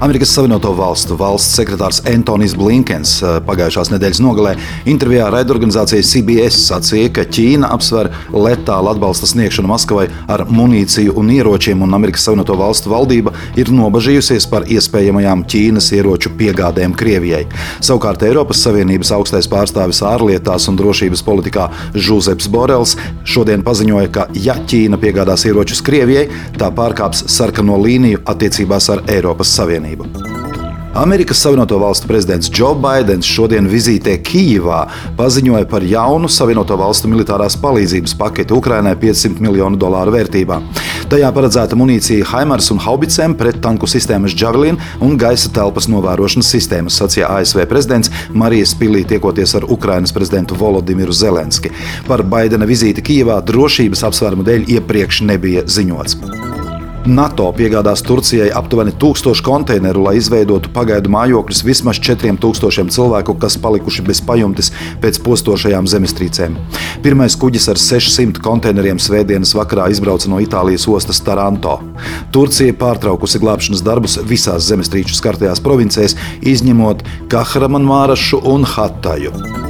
Amerikas Savienoto Valstu valsts sekretārs Antonijs Blinkens eh, pagājušās nedēļas nogalē intervijā raidorganizācijai CBS sacīja, ka Ķīna apsver letālu atbalsta sniegšanu Maskavai ar munīciju un ieročiem, un Amerikas Savienoto Valstu valdība ir nobažījusies par iespējamajām Ķīnas ieroču piegādēm Krievijai. Savukārt Eiropas Savienības augstais pārstāvis ārlietās un drošības politikā Žuzeps Borels šodien paziņoja, ka ja Ķīna piegādās ieročus Krievijai, tā pārkāps sarkano līniju attiecībās ar Eiropas Savienību. Savienību. Amerikas Savienoto Valstu prezidents Joe Bidenis šodien vizītē Kijivā paziņoja par jaunu Savienoto Valstu militārās palīdzības paketi Ukrainai 500 miljonu dolāru vērtībā. Tajā paredzēta munīcija Haimars un Haubicēm, prettanku sistēmas Javelin un gaisa telpas novērošanas sistēmas, sacīja ASV prezidents Marijas Pilī tiekoties ar Ukrainas prezidentu Volodimiru Zelenski. Par Baidena vizīti Kijivā drošības apsvērumu dēļ iepriekš nebija ziņots. NATO piegādās Turcijai aptuveni 1000 konteineru, lai izveidotu pagaidu mājokļus vismaz 4000 cilvēku, kas palikuši bez pajumtes pēc postošajām zemestrīcēm. Pirmais kuģis ar 600 konteineriem svētdienas vakarā izbrauca no Itālijas ostas Taranto. Turcija pārtraukusi glābšanas darbus visās zemestrīču skartajās provincēs, izņemot Kahramanmārašu un Hataju.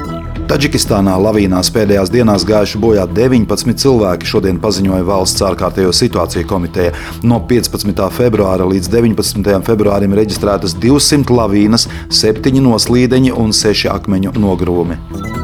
Taģikistānā lavīnās pēdējās dienās gājuši bojā 19 cilvēki. Šodien paziņoja valsts ārkārtējo situāciju komiteja. No 15. februāra līdz 19. februārim reģistrētas 200 lavīnas, 7 noslīdeņi un 6 akmeņu nogrūmi.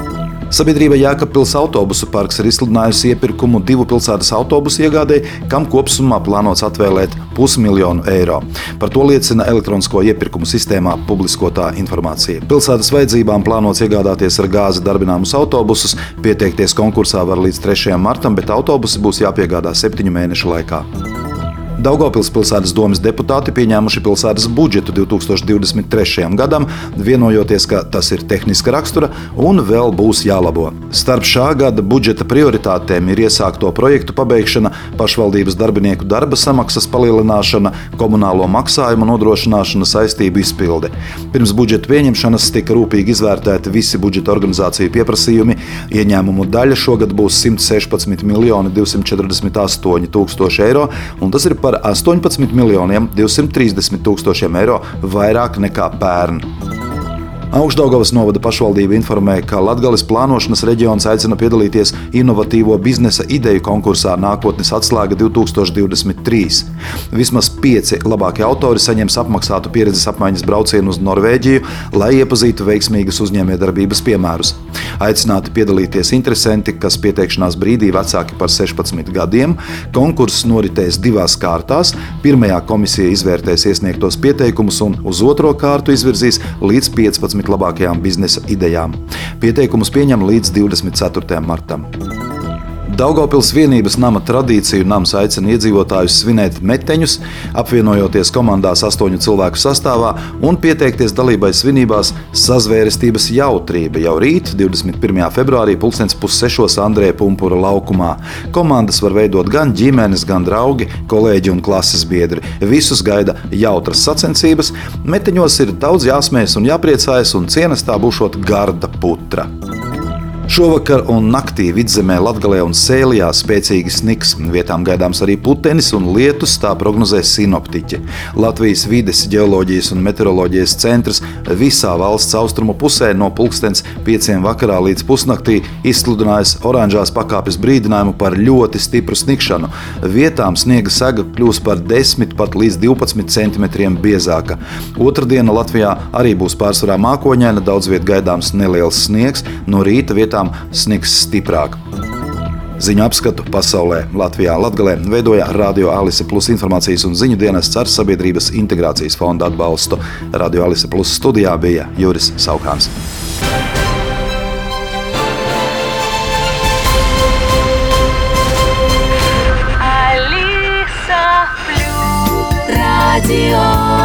Sabiedrība Jēkabpils autobusu parks ir izsludinājusi iepirkumu divu pilsētas autobusu iegādē, kam kopumā plānots atvēlēt pusmiljonu eiro. Par to liecina elektronisko iepirkumu sistēmā publiskotā informācija. Pilsētas vajadzībām plānots iegādāties ar gāzi darbināmus autobusus. Pieteikties konkursā var līdz 3. martam, bet autobusi būs jāpiegādā septiņu mēnešu laikā. Daugopils pilsētas domas deputāti pieņēmuši pilsētas budžetu 2023. gadam, vienojoties, ka tas ir tehniska rakstura un vēl būs jālabo. Starp šā gada budžeta prioritātēm ir iesākto projektu pabeigšana, pašvaldības darbinieku darba samaksas palielināšana, komunālo maksājumu nodrošināšana, saistību izpilde. Pirms budžeta pieņemšanas tika rūpīgi izvērtēti visi budžeta organizāciju pieprasījumi. Ieņēmumu daļa šogad būs 116 miljoni 248 tūkstoši eiro, un tas ir par 18 miljoniem 230 tūkstošiem eiro vairāk nekā pērn. Augstdaugavas novada pašvaldība informē, ka Latvijas plānošanas reģions aicina piedalīties inovatīvo biznesa ideju konkursā Nākotnes atslēga 2023. Vismaz pieci labākie autori saņems apmaksātu pieredzes apmaiņas braucienu uz Norvēģiju, lai iepazītu veiksmīgas uzņēmējdarbības piemērus. Aicināti piedalīties interesanti, kas pieteikšanās brīdī vecāki par 16 gadiem. Konkurss noritēs divās kārtās. Pirmajā komisija izvērtēs iesniegtos pieteikumus un uz otro kārtu izvirzīs līdz 15 desmit labākajām biznesa idejām. Pieteikumus pieņem līdz 24. martam. Daugopils vienības nama tradīciju nams aicina iedzīvotājus svinēt meteņus, apvienojoties komandās astoņu cilvēku sastāvā un pieteikties dalībai svinībās sazvērestības jautrība jau rīt, 21. februārī, 2006. Andrēja Pumpura laukumā. Komandas var veidot gan ģimenes, gan draugi, kolēģi un klases biedri. Visus gaida jautras sacensības, meteņos ir daudz jāsmējas un jāpriecājas, un cienestā būšot garda putra. Šovakar un naktī vidzemē, Latvijā un Sēlijā spēcīgi sniks. Vietām gaidāms arī putenis un lietus, tā prognozē sinoptiķi. Latvijas vides, geoloģijas un meteoroloģijas centrs visā valsts austrumu pusē no pulkstens 5 vakarā līdz pusnaktī izsludinājis oranžās pakāpes brīdinājumu par ļoti stipru snikšanu. Vietām sniega sega kļūs par 10 pat līdz 12 cm biezāka. Otradiena Latvijā arī būs pārsvarā mākoņaina, daudz vietā gaidāms neliels sniegs. No rīta vietā vietām sniks stiprāk. Ziņu apskatu pasaulē Latvijā Latvijā veidoja Radio Alise Plus informācijas un ziņu dienests ar Sabiedrības integrācijas fonda atbalstu. Radio Alise Plus studijā bija Juris Saukāns. Radio